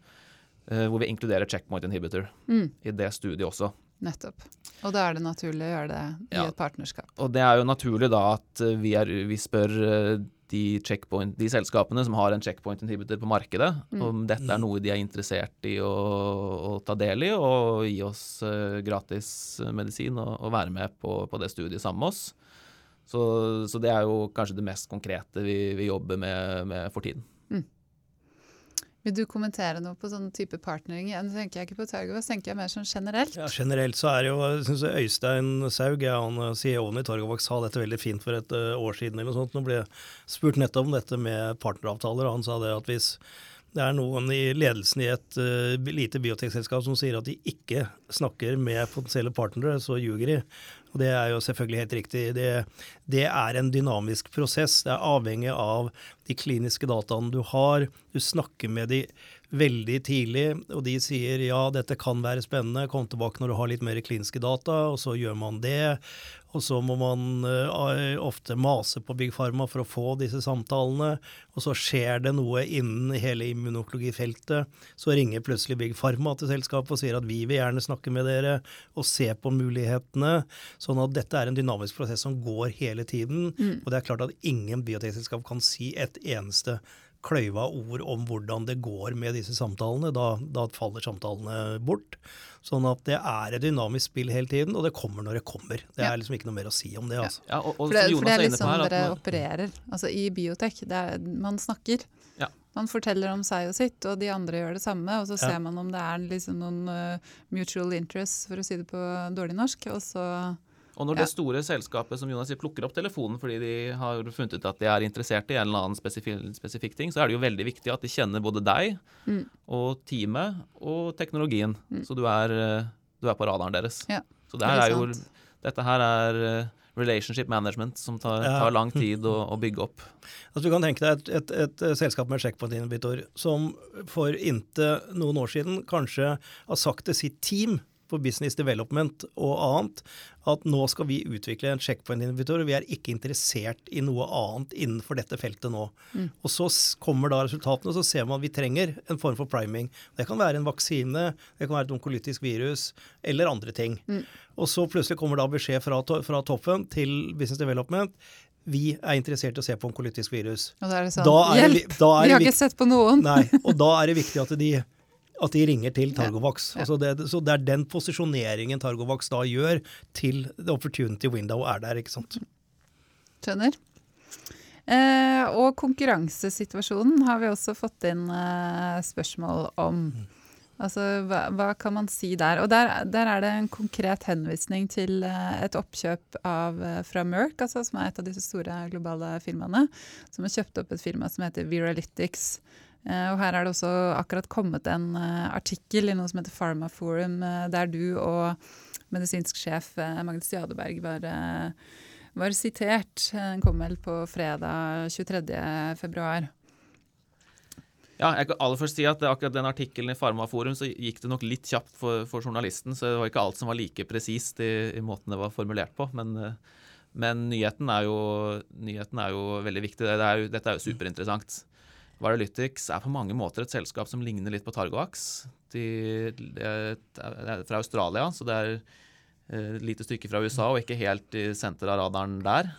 C: hvor vi inkluderer checkpoint inhibitor mm. i det studiet også.
A: Nettopp. Og da er det naturlig å gjøre det i ja. et partnerskap.
C: Og det er jo naturlig da at eh, vi, er, vi spør uh, de, de, selskapene som har en checkpoint inhibitor på markedet, mm. om dette er noe de er interessert i å, å ta del i, og gi oss uh, gratis medisin og, og, være med på, på det studiet sammen med oss. Så, så, det er jo kanskje det mest konkrete vi, vi jobber med, med, for tiden.
A: Vil du kommentere noe på sånn type partnering? Nå tenker jeg ikke på Torgovas, tenker jeg mer sånn generelt.
B: Ja, Generelt så er det jo, jeg synes Øystein Saug, ja, han eh, CEO-en i Targovax, sa dette veldig fint for et uh, år siden. eller noe sånt. Nå ble jeg spurt nettopp om dette med partneravtaler, og han sa det at hvis det er noen i ledelsen i et uh, lite biotekselskap som sier at de ikke snakker med potensielle partnere, så ljuger de. Og det er jo selvfølgelig helt riktig. Det, det, er en dynamisk prosess. Det er avhengig av de kliniske dataene du har. Du snakker med de veldig tidlig, og de sier ja, dette kan være spennende, kom tilbake når du har litt mer kliniske data, og så gjør man det. Og så må man uh, ofte mase på Big Pharma for å få disse samtalene. Og så skjer det noe innen hele immunokologifeltet. Så ringer plutselig Big Pharma til selskapet og sier at vi vil gjerne snakke med dere og se på mulighetene. Sånn at dette er en dynamisk prosess som går hele tiden. Mm. Og det er klart at ingen biotekselskap kan si et eneste kløyva ord om hvordan det går med disse samtalene. Da, da, faller samtalene bort. Sånn at det er et dynamisk spill hele tiden, og det kommer når det kommer. Det er liksom ikke noe mer å si om det. altså.
A: Ja, og, og, for, det, for det er litt sånn dere man, opererer. Altså I biotek, er, man snakker. Ja. Man forteller om seg og sitt, og de andre gjør det samme. Og så ser man om det er liksom noen uh, mutual interests, for å si det på dårlig norsk. og så
C: og når ja. det store selskapet som Jonas sier, plukker opp telefonen fordi de har funnet ut at de er interessert i en eller annen spesifik, spesifik ting, så er det jo veldig viktig at de kjenner både deg mm. og teamet og teknologien. Mm. Så du er, du er, på radaren deres. Ja. Så det er jo, dette her er eh, relationship management som tar, tar lang tid å, å, bygge opp.
B: Altså, du kan tenke deg et, et, et, et selskap med checkpoint-inhibitor som for inntil noen år siden kanskje har sagt til sitt team på business development og annet at nå skal vi utvikle en checkpoint-invitor, og vi er ikke interessert i noe annet innenfor dette feltet nå. Mm. Og så kommer da resultatene, og så ser man at vi trenger en form for priming. Det kan være en vaksine, det kan være et onkolytisk virus eller andre ting. Mm. Og så plutselig kommer da beskjed fra, to fra toppen til business development vi er interessert i å se på onkolytisk virus.
A: Og da er det sånn, Hjelp! Det, vi har ikke sett på noen!
B: Nei, og da er det viktig at de at de ringer til Targovax. Ja. Altså det, så det er den posisjoneringen Targovax da gjør til the opportunity window er der, ikke sant.
A: Skjønner. Eh, og konkurransesituasjonen har vi også fått inn eh, spørsmål om. Altså, hva, hva, kan man si der? Og der, der, er det en konkret henvisning til eh, et oppkjøp av, eh, fra Merck, altså, som er et av disse store globale firmaene, som har kjøpt opp et firma som heter Viralytics. Eh, og her er det også akkurat kommet en eh, artikkel i noe som heter Pharmaforum, eh, der du og medisinsk sjef Magnus Jadeberg var, var sitert. Den kom vel på fredag 23.2.
C: Ja, jeg kan aller først si at akkurat den artikkelen i Farmaforum så gikk det nok litt kjapt for, for, journalisten, så det var ikke alt som var like presist i, i måten det var formulert på. Men, men nyheten, er jo, nyheten, er jo, veldig viktig. Det er jo, dette er jo superinteressant. Varalytics er på mange måter et selskap som ligner litt på Targoax. De, de er fra Australia, så det er et eh, lite stykke fra USA og ikke helt i senteret av radaren der.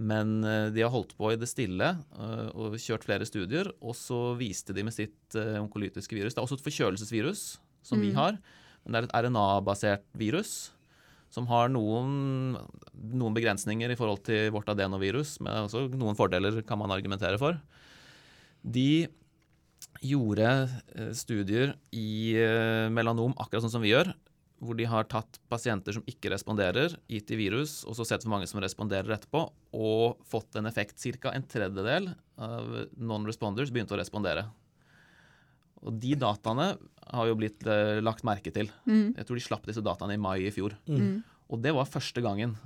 C: Men eh, de har holdt på i det stille eh, og kjørt flere studier. Og så viste de med sitt onkolytiske virus Det er også et forkjølelsesvirus. som vi
A: Mm.
C: har. Men det er et RNA-basert virus som har noen, noen begrensninger i forhold til vårt adenovirus, men også noen fordeler kan man argumentere for. De gjorde eh, studier i eh, melanom akkurat sånn som vi gjør, hvor de har tatt pasienter som ikke responderer, gitt i virus, og så sett hvor mange som responderer etterpå, og fått en effekt. Ca. en tredjedel av non-responders begynte å respondere. Og de dataene har jo blitt eh, lagt merke til.
A: Mm.
C: Jeg tror de slapp disse dataene i mai i fjor.
A: Mm.
C: Og det var første gangen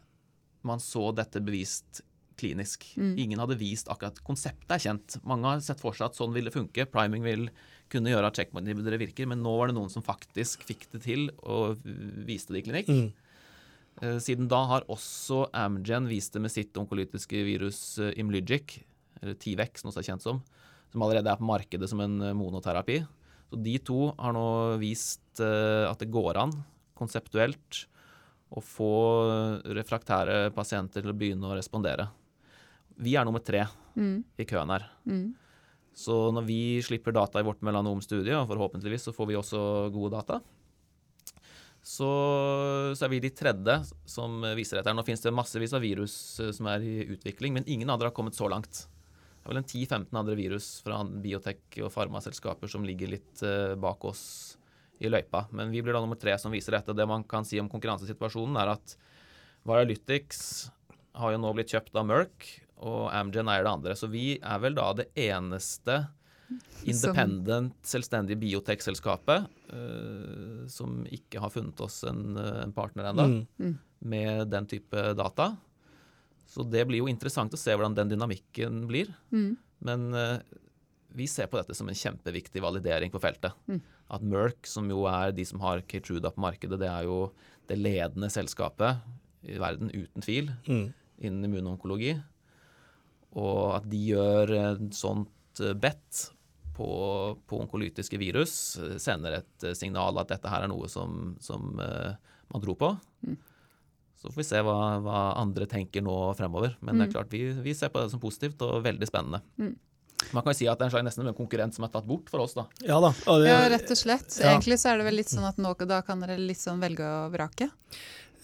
C: man så dette bevist klinisk.
A: Mm.
C: Ingen hadde vist akkurat Konseptet er kjent. Mange har sett for seg at sånn vil det funke. Priming vil kunne gjøre at checkpoint-inhibitere virker, men nå var det noen som faktisk fikk det til og viste det i klinikk.
B: Mm.
C: Eh, Siden da har også Amgen vist det med sitt onkolytiske virus eh, Imlygic, eller Tivex, noe som er kjent som, som allerede er på markedet som en eh, monoterapi. Så de to har nå vist at det går an, konseptuelt, å få refraktære pasienter til å begynne å respondere. Vi er nummer tre
A: Mm.
C: i køen her.
A: Mm.
C: Så når vi slipper data i vårt melanomstudie, og forhåpentligvis så får vi også gode data, så, så er vi de tredje som viser dette. Nå finnes det massevis av virus eh, som er i utvikling, men ingen andre har kommet så langt. Det er vel en 10-15 andre virus fra biotek- og farmaselskaper som ligger litt eh, bak oss i løypa. Men vi blir da nummer tre som viser dette. Det man kan si om konkurransesituasjonen, er at Varalytics har jo nå blitt kjøpt av Merck, og Amgen eier det andre. Så vi er vel da det eneste independent, selvstendige biotech-selskapet uh, som ikke har funnet oss en, eh, en partner ennå
B: Mm.
C: med den type data. Så det blir jo interessant å se hvordan den dynamikken blir.
A: Mm.
C: Men uh, vi ser på dette som en kjempeviktig validering på feltet.
A: Mm.
C: At Merck, som jo er de som har Keytruda på markedet, det er jo det ledende selskapet i verden, uten tvil,
B: Mm.
C: innen immunonkologi. Og at de gjør et sånt eh, bet på, på onkolytiske virus, eh, sender et eh, signal at dette her er noe som, som man tror på.
A: Mm.
C: Så får vi se hva, hva andre tenker nå fremover. Men det
A: Mm.
C: er klart, vi, vi ser på det som positivt og veldig spennende.
A: Mm.
C: Man kan jo si at det er en slags nesten en konkurrent som er tatt bort for oss, da.
B: Ja da. og det-
A: Ja, rett og slett.
B: Ja.
A: Egentlig så er det vel litt sånn at nå da kan dere litt sånn velge og vrake.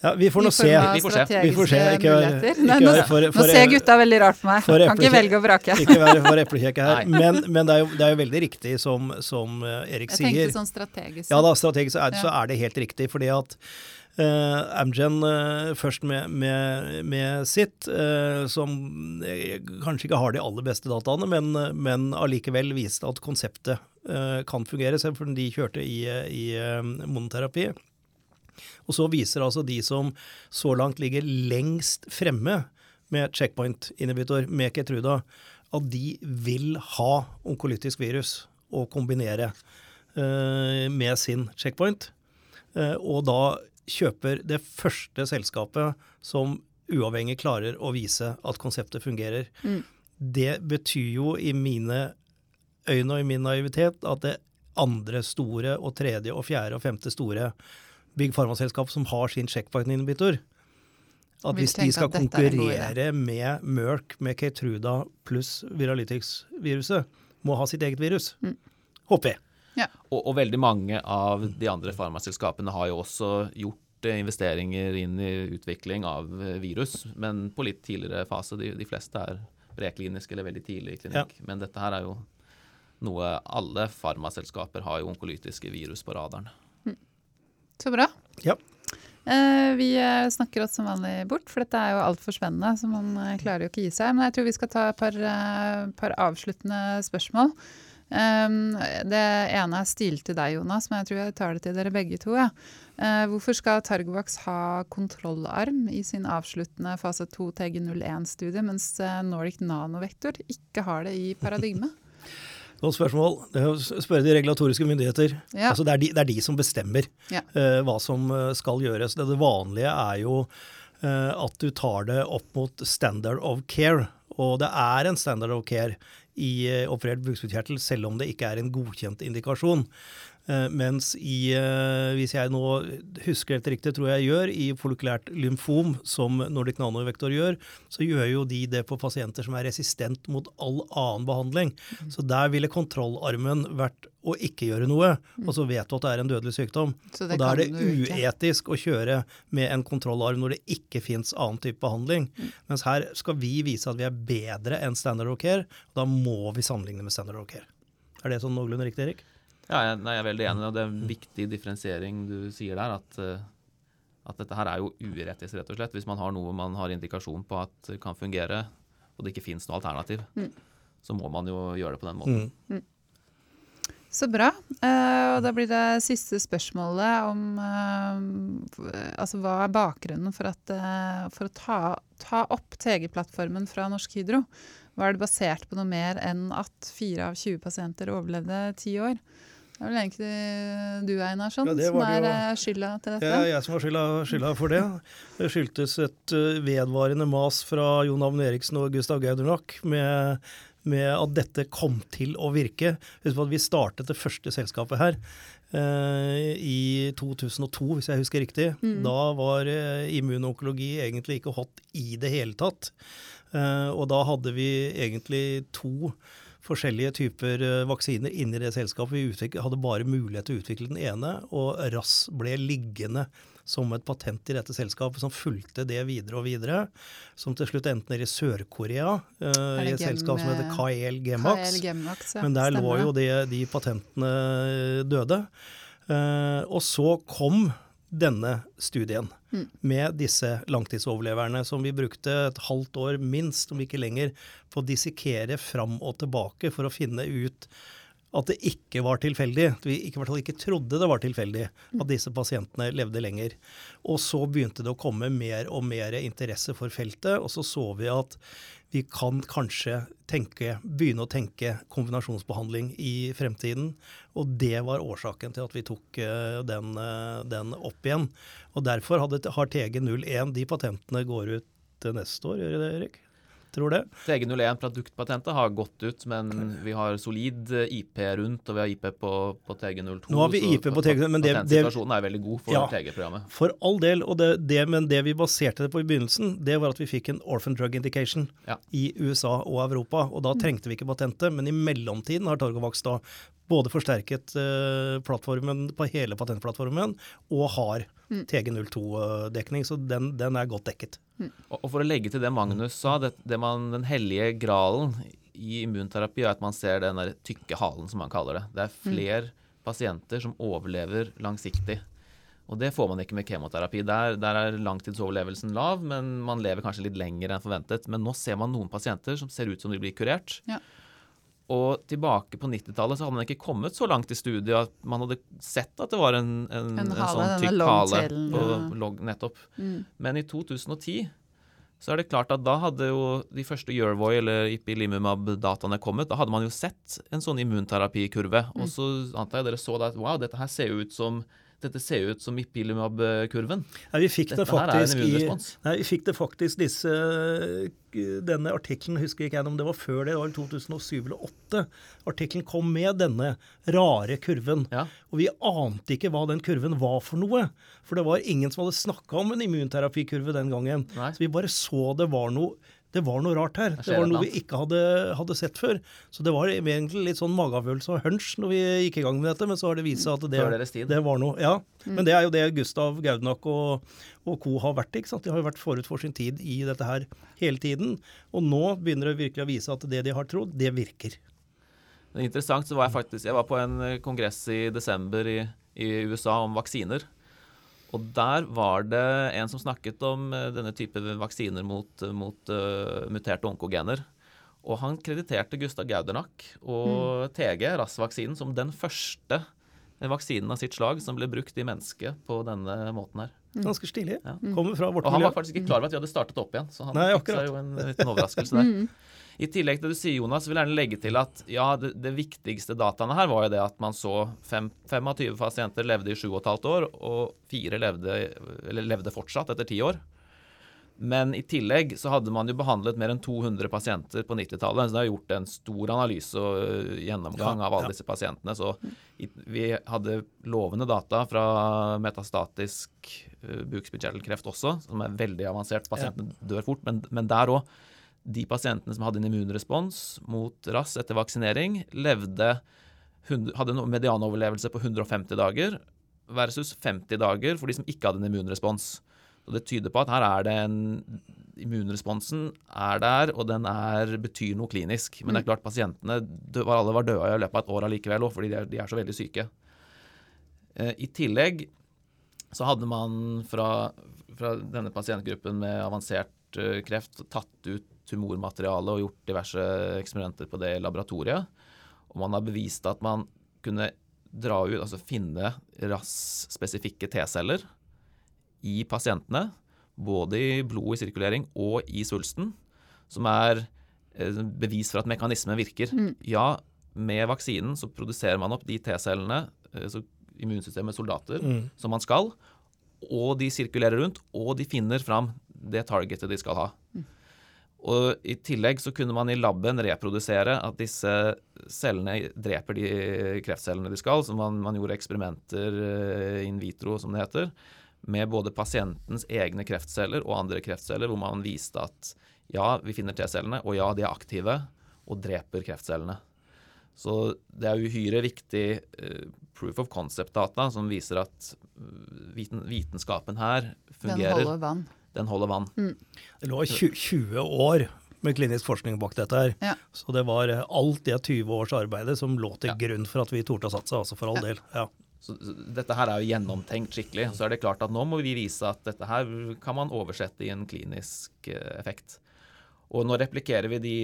B: Ja, vi får nå se.
C: Vi får se.
B: Vi får se.
A: strategiske
B: Ikke ikke
A: nå,
B: vær for,
A: nå ser gutta veldig rart på meg.
B: for
A: Kan ikke velge å vrake.
B: ikke være for eplekjekke her. Men, men det, er jo, det er jo veldig riktig som, som eh, Erik
A: Jeg tenkte sånn strategisk.
B: Ja da, strategisk er,
A: Ja.
B: så er det helt riktig. Fordi at Uh, Amgen uh, først med, med, med sitt, uh, som kanskje ikke har de aller beste dataene, men, men allikevel viste at konseptet eh, kan fungere, selv om de kjørte i, i monoterapi. Og så viser altså de som så langt ligger lengst fremme med checkpoint-inhibitor, med Ketruda, at de vil ha onkolytisk virus å kombinere uh, med sin checkpoint. Uh, og da kjøper det første selskapet som uavhengig klarer å vise at konseptet fungerer.
A: Mm.
B: Det betyr jo i mine øyne og i min naivitet at det andre store og tredje og fjerde og femte store big pharma-selskap som har sin checkpoint-inhibitor At hvis de skal
A: er
B: konkurrere med Merck, med Keytruda pluss Viralytics-viruset, må ha sitt eget virus.
A: Mm.
B: Håper jeg.
C: Og, og veldig mange av de andre farmaselskapene har jo også gjort eh, investeringer inn i utvikling av eh, virus, men på litt tidligere fase. De, de fleste er preklinisk eller veldig tidlig i klinikk. Men dette her er jo noe alle farmaselskaper har jo onkolytiske virus på radaren.
A: Så bra.
B: Ja.
A: Eh, vi eh, snakker oss som vanlig bort, for dette er jo altfor spennende, så man eh, klarer jo ikke å gi seg. Men jeg tror vi skal ta et par, par avsluttende spørsmål. Um, det ene er stil til deg, Jonas, men jeg tror jeg tar det til dere begge to. Ja. Hvorfor skal Targovax ha kontrollarm i sin avsluttende fase 2 TG01-studie, mens Nordic Nanovektor ikke har det i paradigme?
B: Godt spørsmål. Det er å spørre de regulatoriske myndigheter.
A: Ja.
B: Altså det, er de, det er de som bestemmer
A: Ja.
B: uh, hva som eh, skal gjøres. Det, det vanlige er jo uh, at du tar det opp mot standard of care. Og det er en standard of care i operert bukspyttkjertel, selv om det ikke er en godkjent indikasjon. Eh, mens i, eh, hvis jeg nå husker helt riktig, tror jeg gjør, i folikulært lymfom, som Nordic Nanovektor gjør, så gjør jo de det på pasienter som er resistent mot all annen behandling. Så der ville kontrollarmen vært å ikke gjøre noe, og så vet du at det er en dødelig sykdom. Og da er det uetisk å kjøre med en kontrollarm når det ikke fins annen type behandling. Mens her skal vi vise at vi er bedre enn standard of care, og da må vi sammenligne med standard of care. Er det sånn noenlunde riktig, Erik?
C: Ja, jeg, nei, jeg er veldig enig. og Det er en viktig differensiering du sier der. At, eh, at dette her er jo uetisk, rett og slett. Hvis man har noe man har indikasjon på at kan fungere, og det ikke finnes noe alternativ, så må man jo gjøre det på den måten.
B: Mm.
A: Så bra. Uh, og da blir det siste spørsmålet om uh, altså hva er bakgrunnen for, at, uh, for å ta, ta opp TG-plattformen fra Norsk Hydro? Var det basert på noe mer enn at fire av 20 pasienter overlevde ti år? Det er vel egentlig du, Einarsson,
B: Ja,
A: som er
B: jo.
A: eh, skylda til
B: Det
A: dette?
B: er jeg som har skylda, skylda for det. Det skyldtes et uh, vedvarende mas fra Jon Avn Eriksen og Gustav Gaudernak med, med at dette kom til å virke. Husk på at vi startet det første selskapet her eh, i 2002, hvis jeg husker riktig. Da var immunonkologi egentlig ikke hot i det hele tatt. Eh, og da hadde vi egentlig to forskjellige typer eh, vaksiner inni det selskapet. Vi utviklet, hadde bare mulighet til å utvikle den ene, og RAS ble liggende som et patent i dette selskapet, som fulgte det videre og videre. Som til slutt endte nede i Sør-Korea,
A: uh,
B: i et selskap som heter Kael Gemax.
A: Ja.
B: Men der lå jo
A: det,
B: de patentene døde. Uh, og så kom denne studien
A: Mm.
B: med disse langtidsoverleverne, som vi brukte et halvt år minst, om ikke lenger, på å dissekere fram og tilbake for å finne ut at det ikke var tilfeldig. At vi i hvert fall ikke trodde det var tilfeldig at disse pasientene levde lenger. Og så begynte det å komme mer og mer interesse for feltet, og så så vi at vi kan kanskje tenke, begynne å tenke kombinasjonsbehandling i fremtiden. Og det var årsaken til at vi tok eh, den, eh, den opp igjen. Og derfor hadde, har TG01 De patentene går ut neste år, gjør de det, Erik? Tror det.
C: TG01 produktpatentet har gått ut, men vi har solid eh, IP rundt, og vi har IP på, på TG02.
B: Nå har vi
C: så
B: IP på TG, men det- det-
C: patentsituasjonen er veldig god for
B: Ja.
C: TG-programmet.
B: For all del, og det, det, men det vi baserte det på i begynnelsen, det var at vi fikk en orphan drug indication
C: Ja.
B: i USA og Europa. Og da trengte vi ikke patentet, men i mellomtiden har Torgovax da både forsterket uh, plattformen på hele patentplattformen og har TG02-dekning, så den, den er godt dekket.
C: Og, for å legge til det Magnus sa, det, det man, den hellige gralen i immunterapi er at man ser den der tykke halen, som man kaller det. Det er flere pasienter som overlever langsiktig. Og det får man ikke med kemoterapi. Der, der er langtidsoverlevelsen lav, men man lever kanskje litt lenger enn forventet. Men nå ser man noen pasienter som ser ut som de blir kurert.
A: Ja.
C: Og tilbake på 90-tallet så hadde man ikke kommet så langt i studiet at man hadde sett at det var en, en,
A: En
C: en, sånn tykk hale på
A: ja.
C: nettopp.
A: Mm.
C: Men i 2010 så er det klart at da hadde jo de første Yervoy eller Ipilimumab-dataene kommet. Da hadde man jo sett en sånn immunterapikurve. Og så antar jeg dere så da at wow, dette her ser jo ut som dette ser jo ut som Ipilimab-kurven?
B: Nei, vi fikk det
C: Dette en
B: faktisk i. Nei, vi fikk det faktisk disse Denne artikkelen husker ikke jeg om det var før det, det var i 2007 eller 2008. Artikkelen kom med denne rare kurven.
C: Ja.
B: Og vi ante ikke hva den kurven var for noe. For det var ingen som hadde snakka om en immunterapikurve den gangen.
C: Nei.
B: Så vi bare så det var noe det var noe rart her.
C: Det
B: var noe vi ikke hadde, hadde sett før. Så det var egentlig litt sånn mageavfølelse og hunch når vi gikk i gang med dette, men så har det vist seg at det, det var noe. Ja, men det er jo det Gustav Gaudnak og, og co. har vært. ikke sant? De har jo vært forut for sin tid i dette her hele tiden. Og nå begynner det virkelig å vise at det de har trodd, det virker.
C: Det er interessant, så var jeg faktisk Jeg var på en kongress i desember i, i USA om vaksiner. Og der var det en som snakket om eh, denne type vaksiner mot, mot uh, muterte onkogener. Og han krediterte Gustav Gaudernak og TG, RAS-vaksinen, som den første vaksinen av sitt slag som ble brukt i mennesket på denne måten her.
B: Ganske stilig.
C: Ja.
B: Kommer fra vårt
C: Og han var faktisk ikke klar over at vi hadde startet opp igjen, så han
B: Nei,
C: fikk seg jo en liten overraskelse der. I tillegg til det du sier, Jonas, vil jeg gjerne legge til at ja, det, det viktigste dataene her var jo det at man så fem, fem av 20 pasienter levde i 7,5 år, og fire levde, eller levde fortsatt etter 10 år. Men i tillegg så hadde man jo behandlet mer enn 200 pasienter på 90-tallet. Så det har gjort en stor analyse og øh, gjennomgang
B: Ja,
C: av alle
B: ja.
C: disse pasientene. Så vi hadde lovende data fra metastatisk uh, bukspyttkjertelkreft også, som er veldig avansert. Pasientene dør fort. Men, men der òg. De pasientene som hadde en immunrespons mot RAS etter vaksinering, levde, hadde en medianoverlevelse på 150 dager versus 50 dager for de som ikke hadde en immunrespons. Så Det tyder på at her er det en Immunresponsen er der, og den er, betyr noe klinisk. Men det er klart pasientene var- alle var døde i løpet av et år allikevel fordi de er, de er så veldig syke. Eh, I tillegg så hadde man fra, fra denne pasientgruppen med avansert eh, kreft tatt ut tumormateriale og gjort diverse eksperimenter på det i laboratoriet. Og man har bevist at man kunne dra ut, altså finne RAS-spesifikke T-celler i pasientene, både i blod i sirkulering og i svulsten, som er eh, bevis for at mekanismen virker. Ja, med vaksinen så produserer man opp de T-cellene, immunsystemet så immunsystemets soldater, som man skal, og de sirkulerer rundt, og de finner fram det targetet de skal ha. Og I tillegg så kunne man i laben reprodusere at disse cellene dreper de kreftcellene de skal. Så man, man gjorde eksperimenter eh, in vitro, som det heter, med både pasientens egne kreftceller og andre kreftceller, hvor man viste at ja, vi finner T-cellene, og ja, de er aktive og dreper kreftcellene. Så det er uhyre viktig uh, proof of concept-data som viser at eh, viten, vitenskapen her fungerer.
A: Den holder vann.
C: Den holder vann.
B: Det lå 20, 20 år med klinisk forskning bak dette her.
A: Ja.
B: Så det var eh, alt det 20 års arbeidet som lå til
C: Ja.
B: grunn for at vi torde å satse, altså for all del. Ja.
C: Så så dette her er jo gjennomtenkt skikkelig. Så er det klart at nå må vi vise at dette her kan man oversette i en klinisk eh, effekt. Og nå replikerer vi de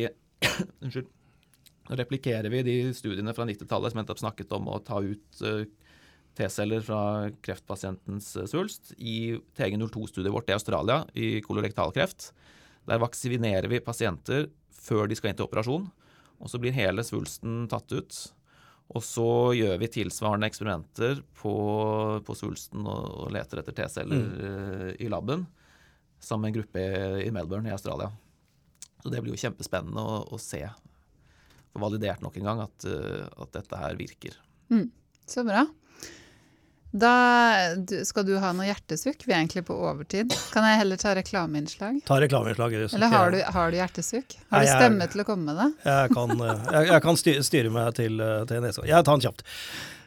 C: Unnskyld. Nå replikerer vi de studiene fra 90-tallet som jeg nettopp snakket om å ta ut eh, T-celler fra kreftpasientens eh, svulst i TG02-studiet vårt i Australia i kolorektalkreft. Der vaksinerer vi pasienter før de skal inn til operasjon, og så blir hele svulsten tatt ut. Og så gjør vi tilsvarende eksperimenter på, på svulsten og, og leter etter T-celler mm. i laben sammen med en gruppe i Melbourne i Australia. Så det blir jo kjempespennende å, å se, få validert nok en gang, at, eh, at dette her virker.
A: Så bra. Da skal du ha noe hjertesukk? Vi er egentlig på overtid. Kan jeg heller ta reklameinnslag?
B: Ta reklameinnslaget. så
A: Eller har du, har du hjertesukk?
B: Nei,
A: Har du
B: jeg-
A: stemme til å komme med det?
B: Jeg kan, eh, jeg, jeg kan styre, meg til, eh, til neste gang. Jeg tar den kjapt.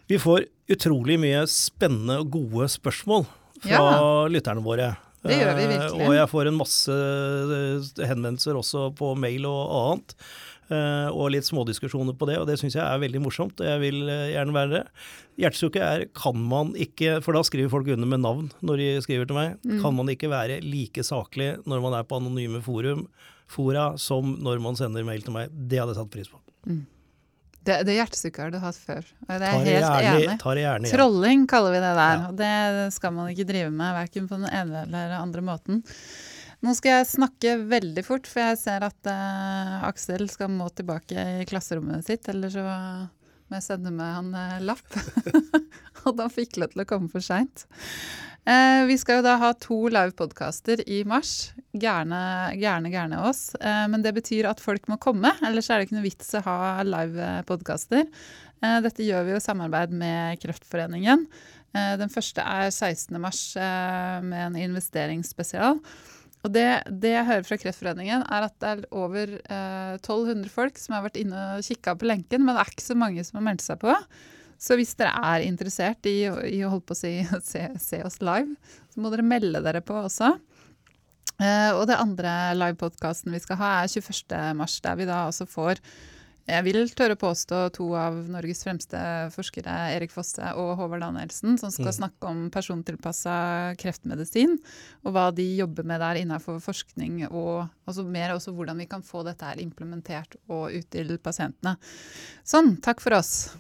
B: Vi får utrolig mye spennende og gode spørsmål fra
A: Ja.
B: lytterne våre.
A: Det gjør vi
B: Eh,
A: virkelig.
B: Og jeg får en masse henvendelser også på mail og annet. Eh, Og litt smådiskusjoner på det, og det syns jeg er veldig morsomt. og Jeg vil eh, gjerne være det. Hjertesukket er kan man ikke, for da skriver folk under med navn når de skriver til meg,
A: Mm.
B: kan man ikke være like saklig når man er på anonyme forum, fora som når man sender mail til meg. Det hadde jeg satt pris på.
A: Det, det hjertesukket har du hatt før. Det er jeg helt
B: gjerne,
A: enig.
B: tar gjerne ja.
A: Trolling kaller vi det der.
B: Ja.
A: Og det skal man ikke drive med, verken på den ene eller andre måten. Nå skal jeg snakke veldig fort, for jeg ser at uh, Aksel skal må tilbake i klasserommet sitt. Eller så må jeg sende med han uh, lapp. og da fikk lov til å komme for seint. Uh, vi skal jo da ha to live-podkaster i mars. Gjerne, gjerne, gjerne oss. Eh, men det betyr at folk må komme, ellers er det ikke noe vits å ha live-podkaster. Eh, dette gjør vi jo i samarbeid med Kreftforeningen. Eh, den første er 16. mars eh, med en investeringsspesial. Og det, det jeg hører fra Kreftforeningen, er at det er over eh, 1200 folk som har vært inne og kikka på lenken, men det er ikke så mange som har meldt seg på. Så hvis dere er interessert i, i å holde på å si, se, se oss live, så må dere melde dere på også. Eh, og det andre livepodkasten vi skal ha, er 21. mars, der vi da også får jeg vil tørre påstå to av Norges fremste forskere, Erik Fosse og Håvard Danielsen, som skal
B: Mm.
A: snakke om persontilpassa kreftmedisin, og hva de jobber med der innenfor forskning, og altså mer også hvordan vi kan få dette her implementert og ut til pasientene. Sånn, takk for oss.